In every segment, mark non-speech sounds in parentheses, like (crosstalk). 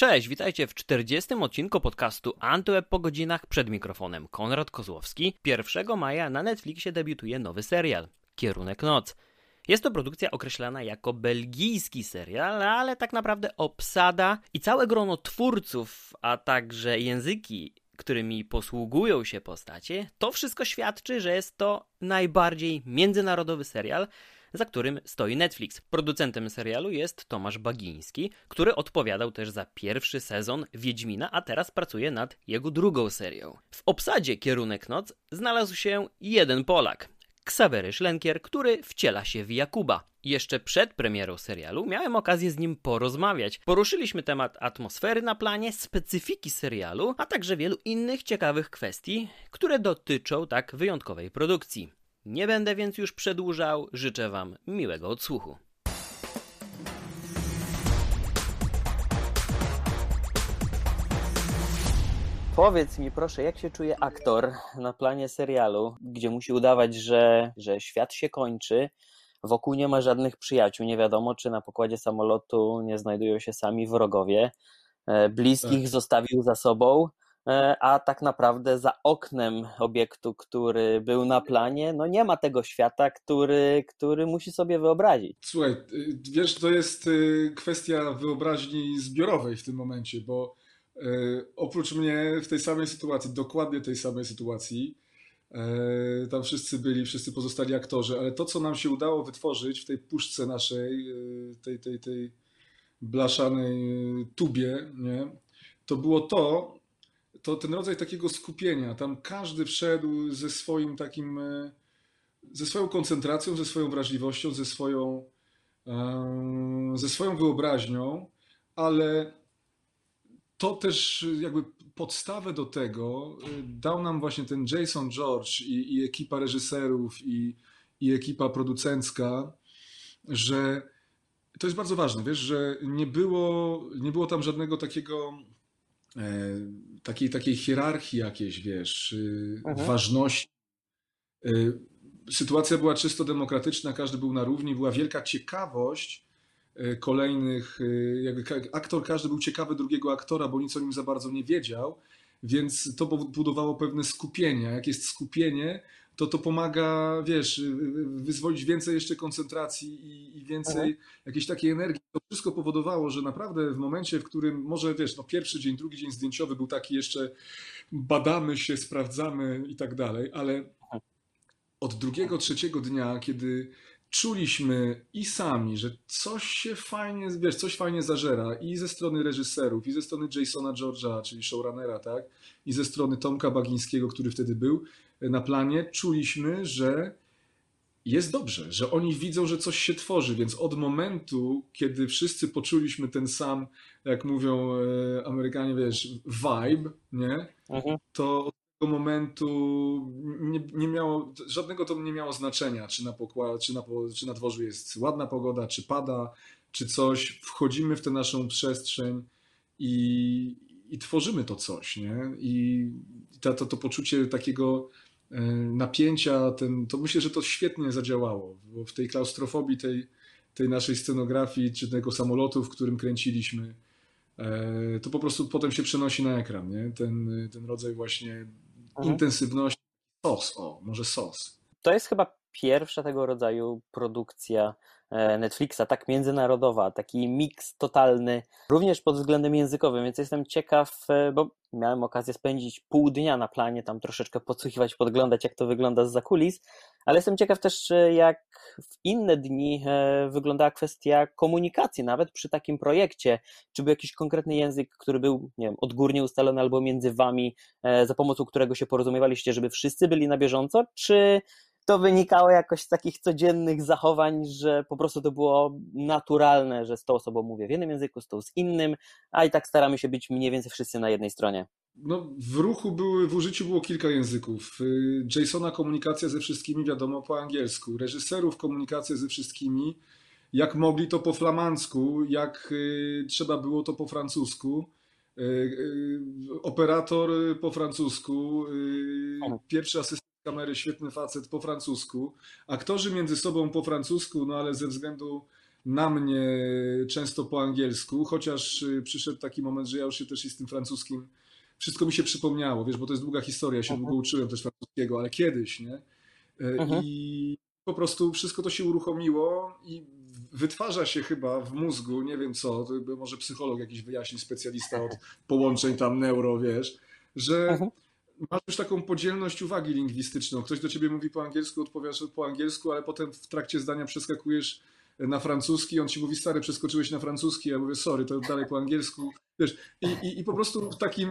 Cześć, witajcie w 40. odcinku podcastu Antyweb po godzinach przed mikrofonem Konrad Kozłowski. 1 maja na Netflixie debiutuje nowy serial Kierunek Noc. Jest to produkcja określana jako belgijski serial, ale tak naprawdę obsada i całe grono twórców, a także języki, którymi posługują się postacie, to wszystko świadczy, że jest to najbardziej międzynarodowy serial, za którym stoi Netflix. Producentem serialu jest Tomasz Bagiński, który odpowiadał też za pierwszy sezon Wiedźmina, a teraz pracuje nad jego drugą serią. W obsadzie Kierunek Noc znalazł się jeden Polak. Ksawery Szlenkier, który wciela się w Jakuba. Jeszcze przed premierą serialu miałem okazję z nim porozmawiać. Poruszyliśmy temat atmosfery na planie, specyfiki serialu, a także wielu innych ciekawych kwestii, które dotyczą tak wyjątkowej produkcji. Nie będę więc już przedłużał, życzę Wam miłego odsłuchu. Powiedz mi proszę, jak się czuje aktor na planie serialu, gdzie musi udawać, że, że świat się kończy, wokół nie ma żadnych przyjaciół, nie wiadomo czy na pokładzie samolotu nie znajdują się sami wrogowie, e, bliskich tak. zostawił za sobą, a tak naprawdę za oknem obiektu, który był na planie, no nie ma tego świata, który, który musi sobie wyobrazić. Słuchaj, y, wiesz, to jest y, kwestia wyobraźni zbiorowej w tym momencie, bo y, oprócz mnie w tej samej sytuacji, dokładnie tej samej sytuacji, tam wszyscy byli, wszyscy pozostali aktorzy, ale to, co nam się udało wytworzyć w tej puszce naszej, tej, tej, tej blaszanej tubie, nie, to było to, to ten rodzaj takiego skupienia, tam każdy wszedł ze swoim takim, e, ze swoją koncentracją, ze swoją wrażliwością, ze swoją, e, ze swoją wyobraźnią, ale to też jakby podstawę do tego e, dał nam właśnie ten Jason George i, i ekipa reżyserów i, i ekipa producencka, że to jest bardzo ważne, wiesz, że nie było, nie było tam żadnego takiego takiej, takiej hierarchii jakiejś, wiesz, y, mhm. ważności. Y, sytuacja była czysto demokratyczna, każdy był na równi, była wielka ciekawość y, kolejnych, jakby aktor każdy był ciekawy drugiego aktora, bo nic o nim za bardzo nie wiedział, więc to budowało pewne skupienie. Jak jest skupienie, to to pomaga, wiesz, wyzwolić więcej jeszcze koncentracji i, i więcej Aha. jakiejś takiej energii. To wszystko powodowało, że naprawdę w momencie, w którym może, wiesz, no pierwszy dzień, drugi dzień zdjęciowy był taki jeszcze badamy się, sprawdzamy i tak dalej, ale od drugiego, trzeciego dnia, kiedy czuliśmy i sami, że coś się fajnie, wiesz, coś fajnie zażera i ze strony reżyserów, i ze strony Jasona George'a, czyli showrunnera, tak, i ze strony Tomka Bagińskiego, który wtedy był, na planie, czuliśmy, że jest dobrze, że oni widzą, że coś się tworzy, więc od momentu, kiedy wszyscy poczuliśmy ten sam, jak mówią e, Amerykanie, wiesz, vibe, nie? Mhm. To od tego momentu nie, nie, miało, żadnego to nie miało znaczenia, czy na, pokład, czy, na, czy na dworzu jest ładna pogoda, czy pada, czy coś. Wchodzimy w tę naszą przestrzeń i, i tworzymy to coś, nie? I to, to, to poczucie takiego napięcia, ten, to myślę, że to świetnie zadziałało, bo w tej klaustrofobii, tej, tej naszej scenografii, czy tego samolotu, w którym kręciliśmy, e, to po prostu potem się przenosi na ekran, nie? Ten, ten rodzaj właśnie mhm. intensywności, sos, o, może sos. To jest chyba pierwsza tego rodzaju produkcja E, Netflixa, tak międzynarodowa, taki miks totalny, również pod względem językowym, więc jestem ciekaw, e, bo miałem okazję spędzić pół dnia na planie, tam troszeczkę podsłuchiwać, podglądać, jak to wygląda z zakulis, ale jestem ciekaw też, e, jak w inne dni wyglądała kwestia komunikacji, nawet przy takim projekcie, czy był jakiś konkretny język, który był, nie wiem, odgórnie ustalony albo między wami, za pomocą którego się porozumiewaliście, żeby wszyscy byli na bieżąco, czy to wynikało jakoś z takich codziennych zachowań, że po prostu to było naturalne, że z tą osobą mówię w jednym języku, z tą z innym, a i tak staramy się być mniej więcej wszyscy na jednej stronie. No, w ruchu były, w użyciu było kilka języków. Y, Jasona komunikacja ze wszystkimi wiadomo po angielsku, reżyserów komunikacja ze wszystkimi, jak mogli to po flamandzku, jak y, trzeba było to po francusku. Y, operator po francusku, pierwszy asystent kamery, świetny facet po francusku. Aktorzy między sobą po francusku, no ale ze względu na mnie często po angielsku, chociaż przyszedł taki moment, że ja już się też z tym francuskim, wszystko mi się przypomniało, wiesz, bo to jest długa historia, ja się długo uczyłem też francuskiego, ale kiedyś, nie? Mhm. I po prostu wszystko to się uruchomiło i wytwarza się chyba w mózgu, nie wiem co, może psycholog jakiś wyjaśni, specjalista od połączeń tam neuro, wiesz, że mhm. Masz już taką podzielność uwagi lingwistyczną. Ktoś do ciebie mówi po angielsku, odpowiadasz po angielsku, ale potem w trakcie zdania przeskakujesz na francuski, on ci mówi, stary, przeskoczyłeś na francuski, ja mówię, sorry, to dalej po angielsku, wiesz, i, i, i po prostu w takim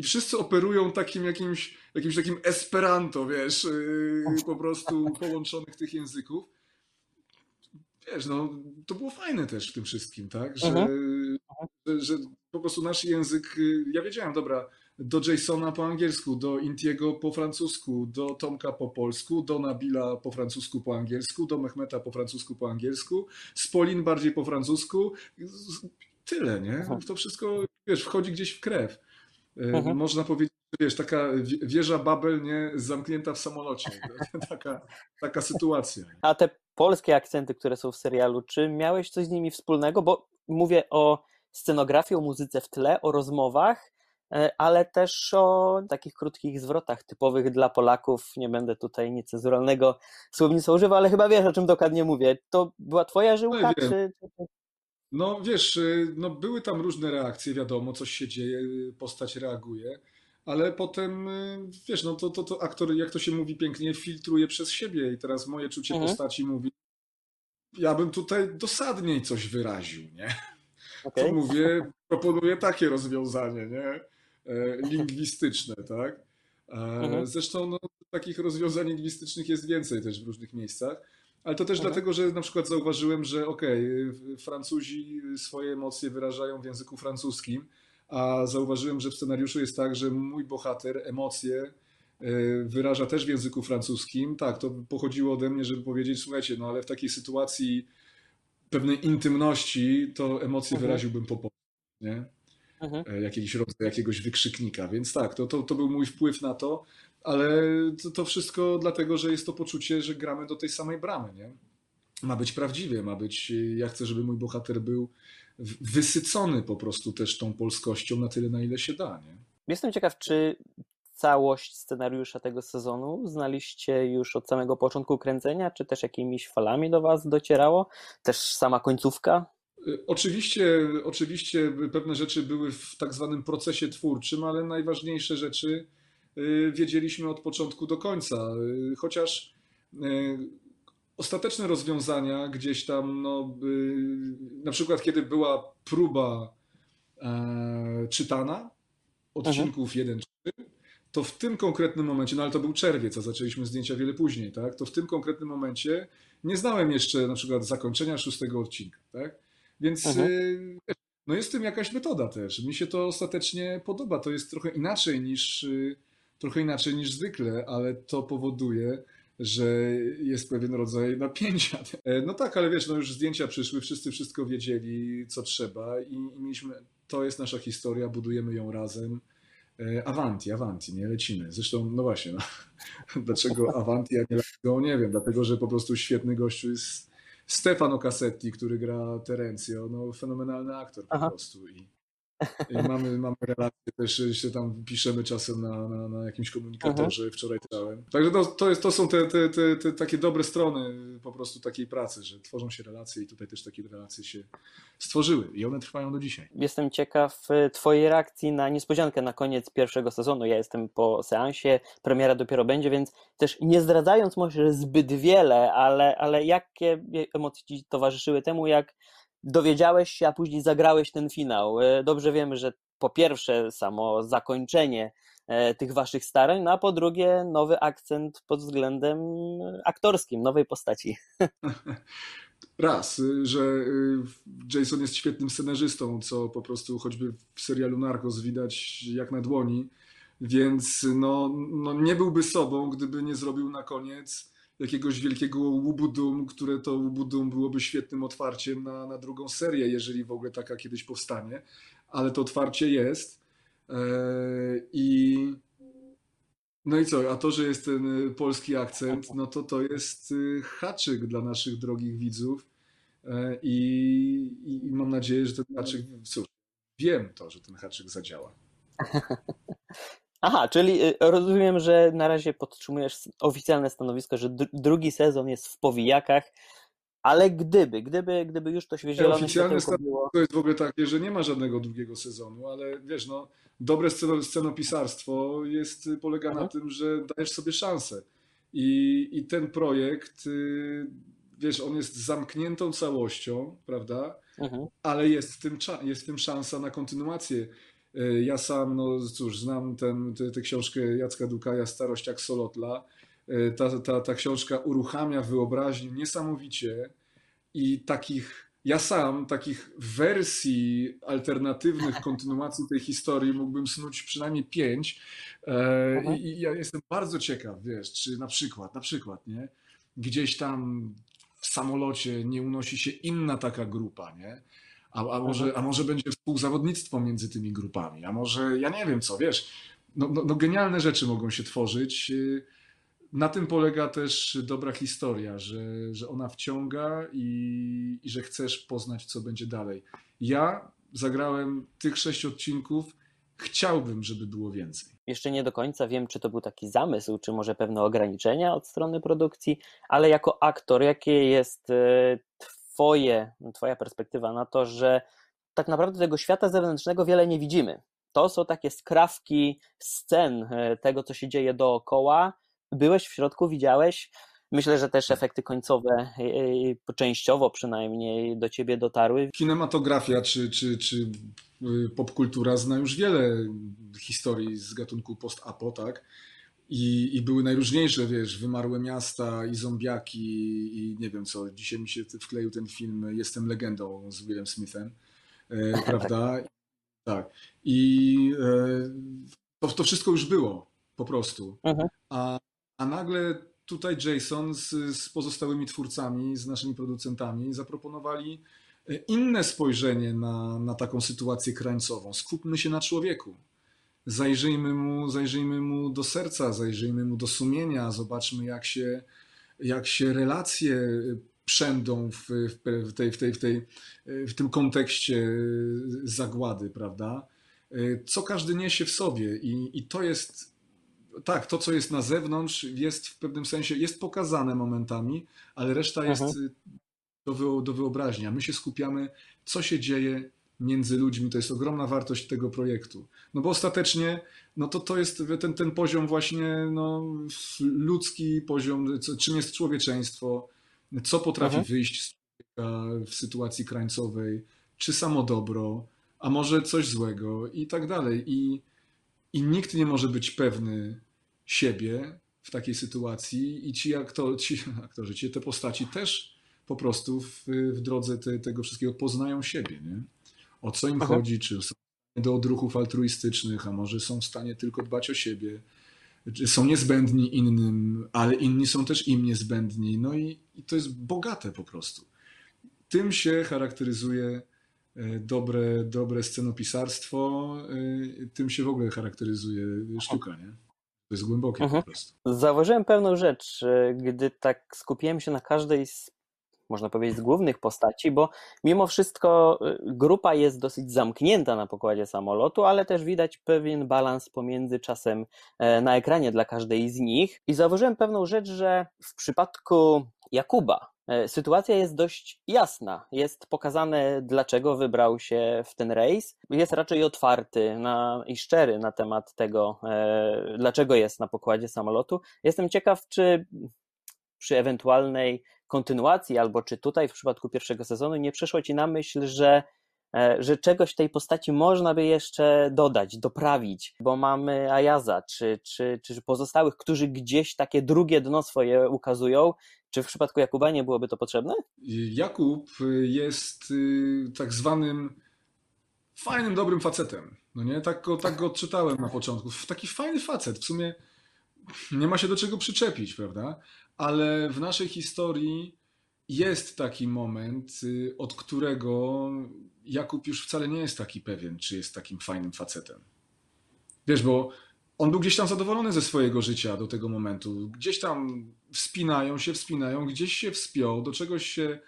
i wszyscy operują takim jakimś, jakimś takim esperanto, wiesz, yy, po prostu połączonych tych języków. Wiesz, no, to było fajne też w tym wszystkim, tak, że, mhm. że, że po prostu nasz język, yy, ja wiedziałem, dobra, do Jasona po angielsku, do Intiego po francusku, do Tomka po polsku, do Nabila po francusku po angielsku, do Mehmeta po francusku po angielsku, Spolin bardziej po francusku. Tyle, nie? To wszystko, wiesz, wchodzi gdzieś w krew. Mhm. Można powiedzieć, wiesz, taka wieża Babel nie zamknięta w samolocie. (laughs) taka, taka sytuacja. A te polskie akcenty, które są w serialu, czy miałeś coś z nimi wspólnego? Bo mówię o scenografii, o muzyce w tle, o rozmowach, e, ale też o takich krótkich zwrotach typowych dla Polaków. Nie będę tutaj niecenzuralnego słownictwa używał, ale chyba wiesz, o czym dokładnie mówię. To była twoja żyłka, no czy... No wiesz, y, no były tam różne reakcje, wiadomo, coś się dzieje, y, postać reaguje, ale potem, y, wiesz, no to, to, to aktor, jak to się mówi pięknie, filtruje przez siebie i teraz moje czucie mhm. postaci mówi, ja bym tutaj dosadniej coś wyraził, nie? Okay. (laughs) To mówię, proponuję takie rozwiązanie, nie? E, lingwistyczne, tak? E, mhm. Zresztą no, takich rozwiązań lingwistycznych jest więcej też w różnych miejscach. Ale to też mhm. dlatego, że na przykład zauważyłem, że okej, okay, Francuzi swoje emocje wyrażają w języku francuskim, a zauważyłem, że w scenariuszu jest tak, że mój bohater emocje e, wyraża też w języku francuskim. Tak, to pochodziło ode mnie, żeby powiedzieć, słuchajcie, no ale w takiej sytuacji pewnej intymności to emocje mhm. wyraziłbym po polsku, nie? Mhm. E, jakiś rodzaj jakiegoś wykrzyknika. Więc tak, to, to, to był mój wpływ na to ale to, to, wszystko dlatego, że jest to poczucie, że gramy do tej samej bramy, nie? Ma być prawdziwie, ma być, ja chcę, żeby mój bohater był wysycony po prostu też tą polskością na tyle, na ile się da, nie? Jestem ciekaw, czy całość scenariusza tego sezonu znaliście już od samego początku kręcenia, czy też jakimiś falami do was docierało? Też sama końcówka? Y, oczywiście, oczywiście pewne rzeczy były w tak zwanym procesie twórczym, ale najważniejsze rzeczy Y, wiedzieliśmy od początku do końca. Y, chociaż ostateczne rozwiązania gdzieś tam, no, na przykład kiedy była próba e, czytana odcinków 1-3, to w tym konkretnym momencie, no ale to był czerwiec, a zaczęliśmy zdjęcia wiele później, tak? To w tym konkretnym momencie nie znałem jeszcze na przykład zakończenia szóstego odcinka, tak? Więc no jest w tym jakaś metoda też. Mi się to ostatecznie podoba. To jest trochę inaczej niż trochę inaczej niż zwykle, ale to powoduje, że jest pewien rodzaj (laughs) napięcia. E, no tak, ale wiesz, no już zdjęcia przyszły, wszyscy wszystko wiedzieli, co trzeba i, i mieliśmy, to jest nasza historia, budujemy ją razem. E, avanti, Avanti, nie lecimy. Zresztą, no właśnie, no, (laughs) dlaczego Avanti, a nie Lego, nie wiem, dlatego, że po prostu świetny gościu jest Stefano Cassetti, który gra Terencio, no fenomenalny aktor po Aha. prostu i Mamy, mamy relacje też, się tam piszemy czasem na, na, na jakimś komunikatorze, Aha. wczoraj czytałem. Także to, to, jest, to są te, te, te, te, takie dobre strony po prostu takiej pracy, że tworzą się relacje i tutaj też takie relacje się stworzyły i one trwają do dzisiaj. Jestem ciekaw e, twojej reakcji na niespodziankę na koniec pierwszego sezonu. Ja jestem po seansie, premiera dopiero będzie, więc też nie zdradzając może zbyt wiele, ale, ale jakie emocje ci towarzyszyły temu, jak dowiedziałeś się, a później zagrałeś ten finał. E, dobrze wiemy, że po pierwsze samo zakończenie e, tych waszych starań, no a po drugie nowy akcent pod względem aktorskim, nowej postaci. (laughs) Raz, że y, Jason jest świetnym scenarzystą, co po prostu choćby w serialu Narcos widać jak na dłoni, więc no, no nie byłby sobą, gdyby nie zrobił na koniec jakiegoś wielkiego łubudum, które to łubudum byłoby świetnym otwarciem na, na drugą serię, jeżeli w ogóle taka kiedyś powstanie, ale to otwarcie jest. E, i no i co, a to, że jest ten polski akcent, no to to jest y, haczyk dla naszych drogich widzów. I, i mam nadzieję, że ten haczyk, cóż, wiem to, że ten haczyk zadziała. (laughs) Aha, czyli y, rozumiem, że na razie podtrzymujesz oficjalne stanowisko, że drugi sezon jest w powijakach, ale gdyby, gdyby, gdyby już to świeżielone Oficjalne stanowisko jest w ogóle takie, że nie ma żadnego drugiego sezonu, ale wiesz, no, dobre scenopisarstwo jest, polega mhm. na tym, że dajesz sobie szansę. I, I ten projekt, y, wiesz, on jest zamkniętą całością, prawda? Mhm. Ale jest w, tym, jest w tym szansa na kontynuację. Y, ja sam, no cóż, znam tę książkę Jacka Dukaja, Starość jak Solotla. Y, ta, ta, ta książka uruchamia wyobraźnię niesamowicie i takich ja sam takich wersji alternatywnych (laughs) kontynuacji tej historii mógłbym snuć przynajmniej pięć. E, I, I, ja jestem bardzo ciekaw, wiesz, czy na przykład, na przykład, nie? Gdzieś tam w samolocie nie unosi się inna taka grupa, nie? A, a, może, a może będzie współzawodnictwo między tymi grupami, a może ja nie wiem co, wiesz. No, no, no genialne rzeczy mogą się tworzyć. Y, na tym polega też dobra historia, że, że ona wciąga i, i że chcesz poznać, co będzie dalej. Ja zagrałem tych sześć odcinków, chciałbym, żeby było więcej. Jeszcze nie do końca wiem, czy to był taki zamysł, czy może pewne ograniczenia od strony produkcji, ale jako aktor, jakie jest e, twoje, Twoja perspektywa na to, że tak naprawdę tego świata zewnętrznego wiele nie widzimy. To są takie skrawki scen e, tego, co się dzieje dookoła, byłeś w środku, widziałeś. Myślę, że też efekty końcowe e, e, częściowo przynajmniej do ciebie dotarły. Kinematografia czy, czy, czy popkultura zna już wiele historii z gatunku post-apo, tak? I, I były najróżniejsze, wiesz, wymarłe miasta i zombiaki i nie wiem co. Dzisiaj mi się wkleił ten film Jestem legendą z Willem Smithem, e, (laughs) tak. prawda? tak. I e, to, to wszystko już było, po prostu. Mhm. A a nagle tutaj Jason z, z pozostałymi twórcami, z naszymi producentami zaproponowali e, inne spojrzenie na, na taką sytuację krańcową. Skupmy się na człowieku. Zajrzyjmy mu, zajrzyjmy mu do serca, zajrzyjmy mu do sumienia, zobaczmy, jak się, jak się relacje przędą w, w, tej, w, tej, w, tej, w tym kontekście zagłady, prawda? Co każdy niesie w sobie, i, i to jest tak, to co jest na zewnątrz jest w pewnym sensie, jest pokazane momentami, ale reszta jest mhm. do, do wyobraźni. A my się skupiamy, co się dzieje między ludźmi. To jest ogromna wartość tego projektu. No bo ostatecznie no to, to jest ten, ten poziom właśnie no, ludzki poziom, co, czym jest człowieczeństwo, co potrafi mhm. wyjść z człowieka w sytuacji krańcowej, czy samo dobro, a może coś złego i tak dalej. I, i nikt nie może być pewny siebie w takiej sytuacji i ci, aktor, ci aktorzy, ci te postaci też po prostu w, w drodze te, tego wszystkiego poznają siebie. Nie? O co im Aha. chodzi, czy są do odruchów altruistycznych, a może są w stanie tylko dbać o siebie, są niezbędni innym, ale inni są też im niezbędni. No i, i to jest bogate po prostu. Tym się charakteryzuje e, dobre, dobre scenopisarstwo, e, tym się w ogóle charakteryzuje sztuka. Nie? To jest głębokie mhm. po prostu. Zauważyłem pewną rzecz, gdy tak skupiłem się na każdej z, można powiedzieć, z głównych postaci, bo mimo wszystko y, grupa jest dosyć zamknięta na pokładzie samolotu, ale też widać pewien balans pomiędzy czasem e, na ekranie dla każdej z nich. I zauważyłem pewną rzecz, że w przypadku Jakuba, E, sytuacja jest dość jasna. Jest pokazane, dlaczego wybrał się w ten rejs. Jest raczej otwarty na, i szczery na temat tego, e, dlaczego jest na pokładzie samolotu. Jestem ciekaw, czy przy ewentualnej kontynuacji, albo czy tutaj w przypadku pierwszego sezonu nie przyszło ci na myśl, że E, że czegoś tej postaci można by jeszcze dodać, doprawić, bo mamy Ayaza czy, czy, czy pozostałych, którzy gdzieś takie drugie dno swoje ukazują. Czy w przypadku Jakuba nie byłoby to potrzebne? Jakub jest y, tak zwanym fajnym, dobrym facetem. No nie? Tak go, tak go odczytałem na początku. Taki fajny facet. W sumie nie ma się do czego przyczepić, prawda? Ale w naszej historii jest taki moment, y, od którego Jakub już wcale nie jest taki pewien, czy jest takim fajnym facetem. Wiesz, bo on był gdzieś tam zadowolony ze swojego życia do tego momentu. Gdzieś tam wspinają się, wspinają, gdzieś się wspiął, do czegoś się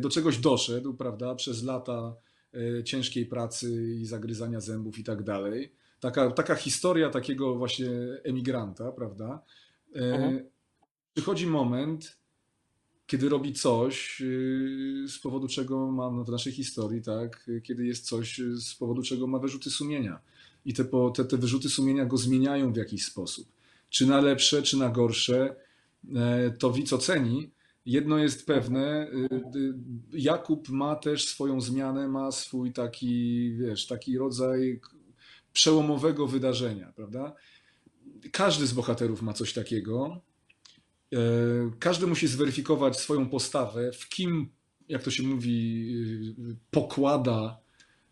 do czegoś doszedł, prawda, przez lata ciężkiej pracy i zagryzania zębów i tak dalej. Taka, taka historia takiego właśnie emigranta, prawda. Mhm. Przychodzi moment, kiedy robi coś, y, z powodu czego ma no w naszej historii, tak, kiedy jest coś, y, z powodu czego ma wyrzuty sumienia. I te, te, te wyrzuty sumienia go zmieniają w jakiś sposób. Czy na lepsze, czy na gorsze, e, to widz oceni. Jedno jest pewne, Jakub ma też swoją zmianę, ma swój taki, wiesz, taki rodzaj przełomowego wydarzenia, prawda? Każdy z bohaterów ma coś takiego. E, każdy musi zweryfikować swoją postawę, w kim, jak to się mówi, e, pokłada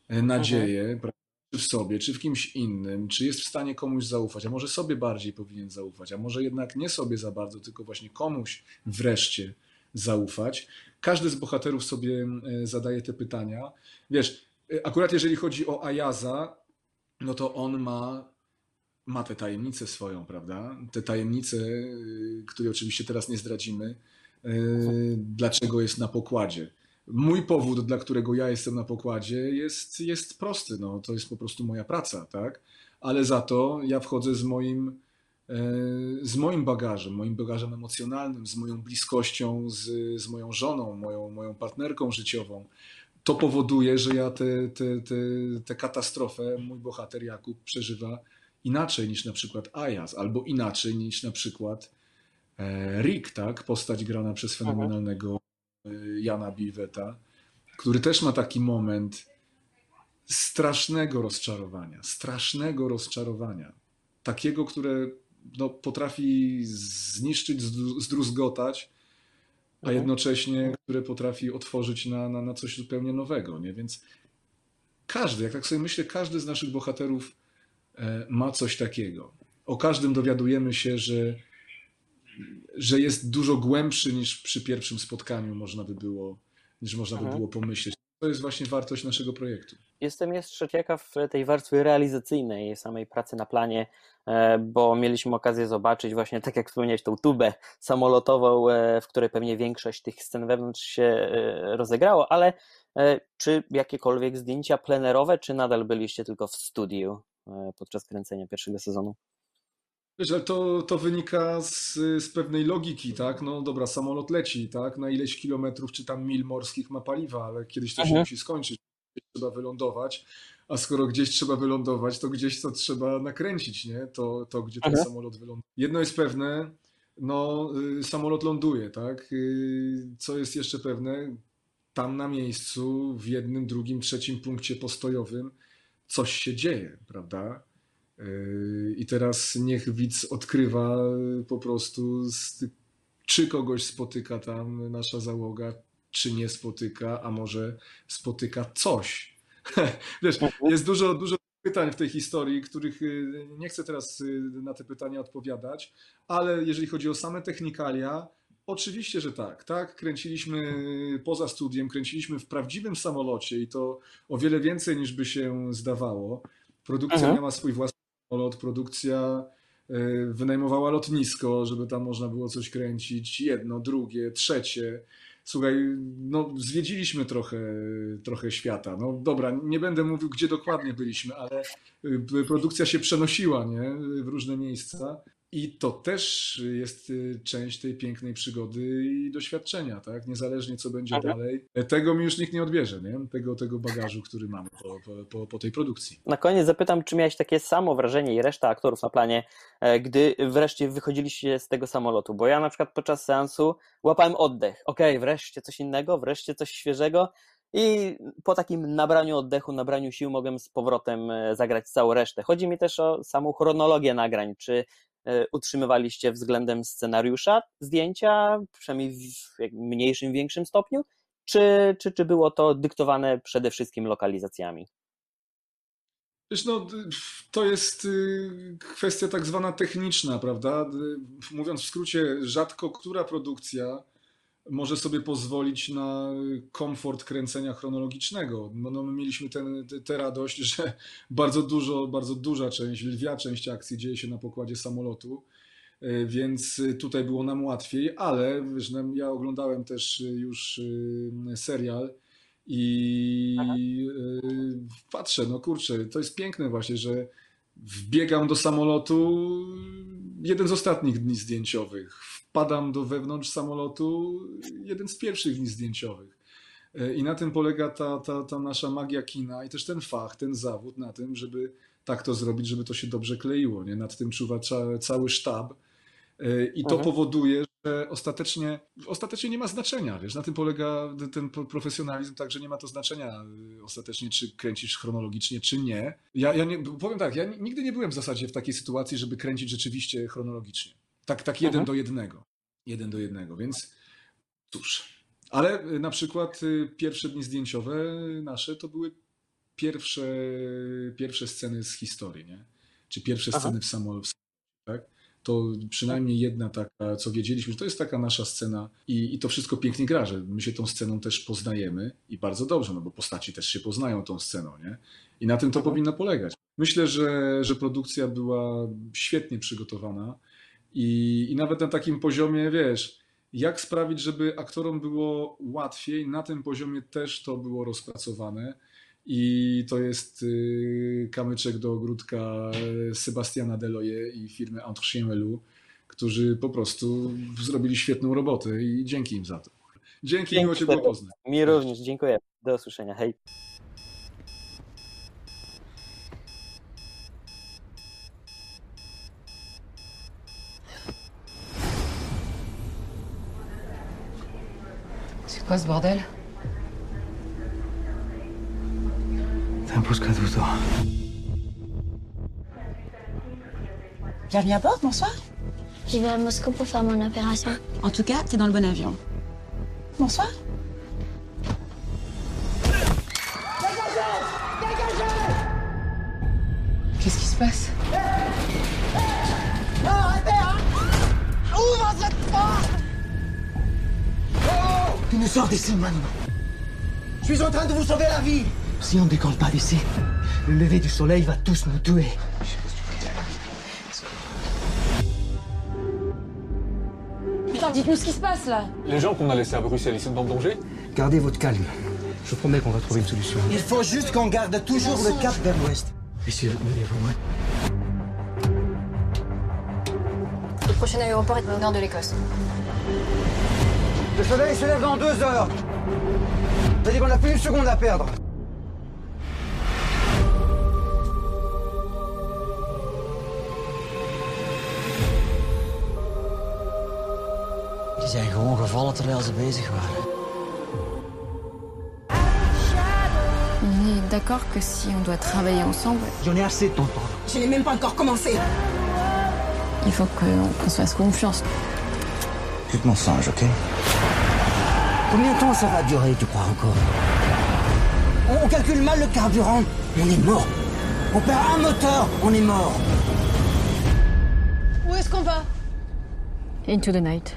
e, nadzieję, mhm. czy w sobie, czy w kimś innym, czy jest w stanie komuś zaufać, a może sobie bardziej powinien zaufać, a może jednak nie sobie za bardzo, tylko właśnie komuś wreszcie zaufać. Każdy z bohaterów sobie zadaje te pytania. Wiesz, akurat jeżeli chodzi o Ayaza, no to on ma ma tę tajemnicę swoją, prawda? Te tajemnice, y, które oczywiście teraz nie zdradzimy, y, dlaczego jest na pokładzie. Mój powód, dla którego ja jestem na pokładzie, jest, jest prosty. No, to jest po prostu moja praca, tak? Ale za to ja wchodzę z moim, y, z moim bagażem, moim bagażem emocjonalnym, z moją bliskością z, z moją żoną, moją, moją partnerką życiową. To powoduje, że ja tę katastrofę, mój bohater Jakub przeżywa inaczej niż na przykład Ayaz, albo inaczej niż na przykład e, Rick, tak? postać grana przez fenomenalnego e, Jana Biweta, który też ma taki moment strasznego rozczarowania, strasznego rozczarowania. Takiego, które no, potrafi zniszczyć, zdruzgotać, a mhm. jednocześnie, które potrafi otworzyć na, na, na coś zupełnie nowego. Nie? Więc każdy, jak tak sobie myślę, każdy z naszych bohaterów E, ma coś takiego. O każdym dowiadujemy się, że, że jest dużo głębszy niż przy pierwszym spotkaniu można by było, niż można by było pomyśleć. To jest właśnie wartość naszego projektu. Jestem jeszcze ciekaw tej warstwy realizacyjnej samej pracy na planie, e, bo mieliśmy okazję zobaczyć właśnie, tak jak wspomniałeś, tą tubę samolotową, e, w której pewnie większość tych scen wewnątrz się rozegrało, ale czy jakiekolwiek zdjęcia plenerowe, czy nadal byliście tylko w studiu? E, podczas kręcenia pierwszego sezonu. Wiesz, ale to, to wynika z, z pewnej logiki, tak? No dobra, samolot leci, tak? Na ileś kilometrów czy tam mil morskich ma paliwa, ale kiedyś to się mhm. musi skończyć, trzeba wylądować, a skoro gdzieś trzeba wylądować, to gdzieś to trzeba nakręcić, nie? To, to gdzie ten mhm. samolot wyląduje. Jedno jest pewne, no y, samolot ląduje, tak? Y, co jest jeszcze pewne? Tam na miejscu, w jednym, drugim, trzecim punkcie postojowym coś się dzieje, prawda? Yy, I teraz niech widz odkrywa po prostu, czy kogoś spotyka tam nasza załoga, czy nie spotyka, a może spotyka coś. (laughs) Wiesz, mhm. jest dużo, dużo pytań w tej historii, których yy, nie chcę teraz yy, na te pytania odpowiadać, ale jeżeli chodzi o same technikalia, Oczywiście, że tak. Tak, kręciliśmy poza studiem, kręciliśmy w prawdziwym samolocie i to o wiele więcej niż by się zdawało. Produkcja Aha. miała swój własny samolot, produkcja e, wynajmowała lotnisko, żeby tam można było coś kręcić. Jedno, drugie, trzecie. Słuchaj, no zwiedziliśmy trochę, trochę świata. No dobra, nie będę mówił, gdzie dokładnie byliśmy, ale e, produkcja się przenosiła nie? w różne miejsca. I to też jest y, część tej pięknej przygody i doświadczenia, tak? Niezależnie co będzie mhm. dalej. Tego mi już nikt nie odbierze, nie? Tego, tego bagażu, który mamy po, po, po tej produkcji. Na koniec zapytam, czy miałeś takie samo wrażenie i reszta aktorów na planie, e, gdy wreszcie wychodziliście z tego samolotu? Bo ja na przykład podczas seansu łapałem oddech. Okej, okay, wreszcie coś innego, wreszcie coś świeżego. I po takim nabraniu oddechu, nabraniu sił mogłem z powrotem e, zagrać całą resztę. Chodzi mi też o samą chronologię nagrań. Czy utrzymywaliście względem scenariusza zdjęcia, przynajmniej w mniejszym, większym stopniu, czy, czy, czy było to dyktowane przede wszystkim lokalizacjami? Wiesz, no, to jest y, kwestia tak zwana techniczna, prawda? Mówiąc w skrócie, rzadko która produkcja może sobie pozwolić na komfort kręcenia chronologicznego. No, no my mieliśmy tę radość, że bardzo dużo, bardzo duża część, lwia część akcji dzieje się na pokładzie samolotu. e, więc tutaj było nam łatwiej, ale wiesz, ja oglądałem też już e, serial i Aha. patrzę, no kurczę, to jest piękne właśnie, że wbiegam do samolotu jeden z ostatnich dni zdjęciowych, wpadam do wewnątrz samolotu jeden z pierwszych dni zdjęciowych. I na tym polega ta, ta, ta nasza magia kina i też ten fach, ten zawód na tym, żeby tak to zrobić, żeby to się dobrze kleiło. Nie? Nad tym czuwa cały sztab. E, I to mhm. powoduje, ostatecznie, ostatecznie nie ma znaczenia. Wiesz, na tym polega ten profesjonalizm, także nie ma to znaczenia e, ostatecznie, czy kręcisz chronologicznie, czy nie. Ja, ja nie, powiem tak, ja nigdy nie byłem w zasadzie w takiej sytuacji, żeby kręcić rzeczywiście chronologicznie. Tak, tak jeden mhm. do jednego. Jeden do jednego, więc cóż. Ale e, na przykład pierwsze dni zdjęciowe nasze to były pierwsze, pierwsze sceny z historii, nie? Czy pierwsze Aha. sceny w samolocie, tak? To przynajmniej jedna taka, co wiedzieliśmy, że to jest taka nasza scena i, i to wszystko pięknie gra, że my się tą sceną też poznajemy i bardzo dobrze, no bo postaci też się poznają tą sceną, nie? I na tym to Aha. powinno polegać. Myślę, że, że produkcja była świetnie przygotowana i, i nawet na takim poziomie, wiesz, jak sprawić, żeby aktorom było łatwiej, na tym poziomie też to było rozpracowane i to jest y, kamyczek do ogródka Sebastiana Deloye i firmy Entre Chien Loup, którzy po prostu zrobili świetną robotę i dzięki im za to. Dzięki, Dzięki miło Cię było poznać. Mi również, dziękuję. Do usłyszenia. Hej. C'est quoi ce bordel T'imposes Caduto. Bienvenue à bord, bonsoir. J'y vais à Moscou pour faire mon opération. En tout cas, t'es dans le bon avion. Bonsoir. Dégagez Dégagez Qu'est-ce qui se passe? Non, arrêtez, hein Ouvre cette porte Oh Tu nous sors d'ici maintenant. Je suis en train de vous sauver la vie si on ne décolle pas d'ici, le lever du soleil va tous nous tuer. Putain, dites-nous ce qui se passe là Les gens qu'on a laissés à Bruxelles, ils sont dans le danger Gardez votre calme. Je vous promets qu'on va trouver une solution. Il faut juste qu'on garde toujours le cap vers l'ouest. Messieurs, levez-vous, Le prochain aéroport est au nord de l'Écosse. Le soleil se lève dans deux heures. C'est-à-dire qu'on n'a plus une seconde à perdre. Die zijn gewoon gevallen terwijl ze bezig waren. On est d'accord que si on doit travailler ensemble... J'en ai assez de temps. Je n'ai même pas encore commencé. Il faut qu'on se fasse confiance. Tu te mensonge, ok? Combien de temps ça va durer, tu crois encore? On, on calcule mal le carburant. On est mort. On perd un moteur, on est mort. Où est-ce qu'on va? Into the night.